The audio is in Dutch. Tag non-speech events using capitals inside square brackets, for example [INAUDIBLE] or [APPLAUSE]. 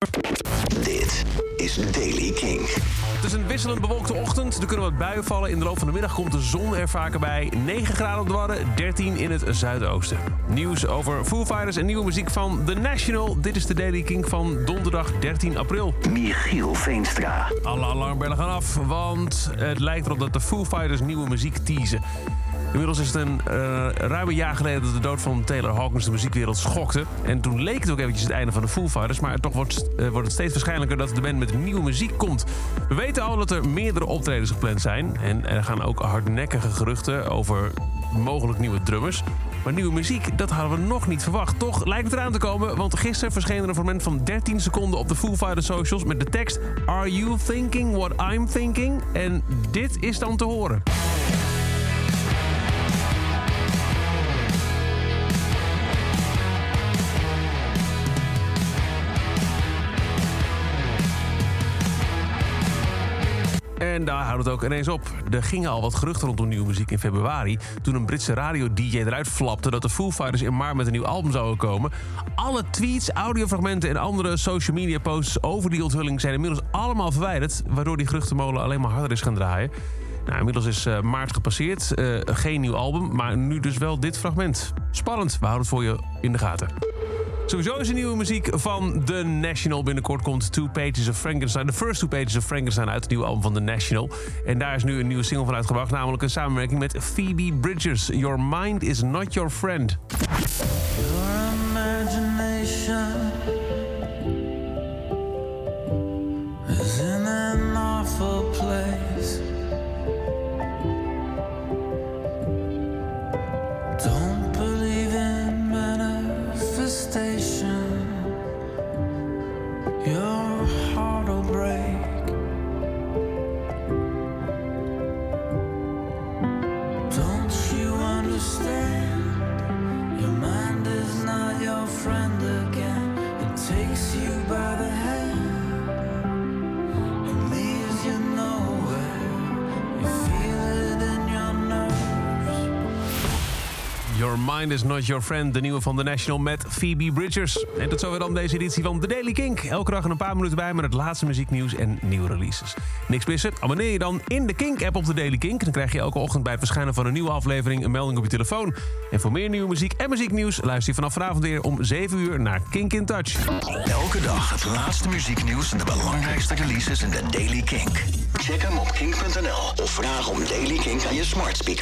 Dit [LAUGHS] is Daily King. Het is een wisselend bewolkte ochtend. Er kunnen wat buien vallen. In de loop van de middag komt de zon er vaker bij. 9 graden op de Wadden, 13 in het zuidoosten. Nieuws over Foo Fighters en nieuwe muziek van The National. Dit is de Daily King van donderdag 13 april. Michiel Veenstra. Alle alarmbellen gaan af, want het lijkt erop dat de Foo Fighters nieuwe muziek teasen. Inmiddels is het een uh, ruim jaar geleden dat de dood van Taylor Hawkins de muziekwereld schokte. En toen leek het ook eventjes het einde van de Foo Fighters. Maar toch wordt, uh, wordt het steeds waarschijnlijker dat de band met nieuwe muziek komt. We weten al dat er meerdere optredens gepland zijn. En er gaan ook hardnekkige geruchten over mogelijk nieuwe drummers. Maar nieuwe muziek, dat hadden we nog niet verwacht. Toch lijkt het eraan te komen, want gisteren verscheen er een fragment van 13 seconden op de Foo Fighters socials met de tekst Are you thinking what I'm thinking? En dit is dan te horen. En daar houdt het ook ineens op. Er gingen al wat geruchten rondom nieuwe muziek in februari... toen een Britse radio-dj eruit flapte dat de Foo Fighters in maart met een nieuw album zouden komen. Alle tweets, audiofragmenten en andere social media posts over die onthulling... zijn inmiddels allemaal verwijderd... waardoor die geruchtenmolen alleen maar harder is gaan draaien. Nou, inmiddels is uh, maart gepasseerd. Uh, geen nieuw album, maar nu dus wel dit fragment. Spannend, we houden het voor je in de gaten. Sowieso is er nieuwe muziek van The National. Binnenkort komt Two Pages of Frankenstein. De First Two Pages of Frankenstein uit het nieuwe album van The National. En daar is nu een nieuwe single van uitgebracht. Namelijk een samenwerking met Phoebe Bridgers. Your mind is not your friend. Your imagination is in an awful place. Don't by the Your Mind is Not Your Friend, de nieuwe van The National met Phoebe Bridgers. En tot zover dan deze editie van The Daily Kink. Elke dag een paar minuten bij met het laatste muzieknieuws en nieuwe releases. Niks missen? Abonneer je dan in de Kink-app op The Daily Kink. Dan krijg je elke ochtend bij het verschijnen van een nieuwe aflevering een melding op je telefoon. En voor meer nieuwe muziek en muzieknieuws luister je vanaf vanavond weer om 7 uur naar Kink in Touch. Elke dag het laatste muzieknieuws en de belangrijkste releases in de Daily Kink. Check hem op kink.nl of vraag om Daily Kink aan je smart speaker.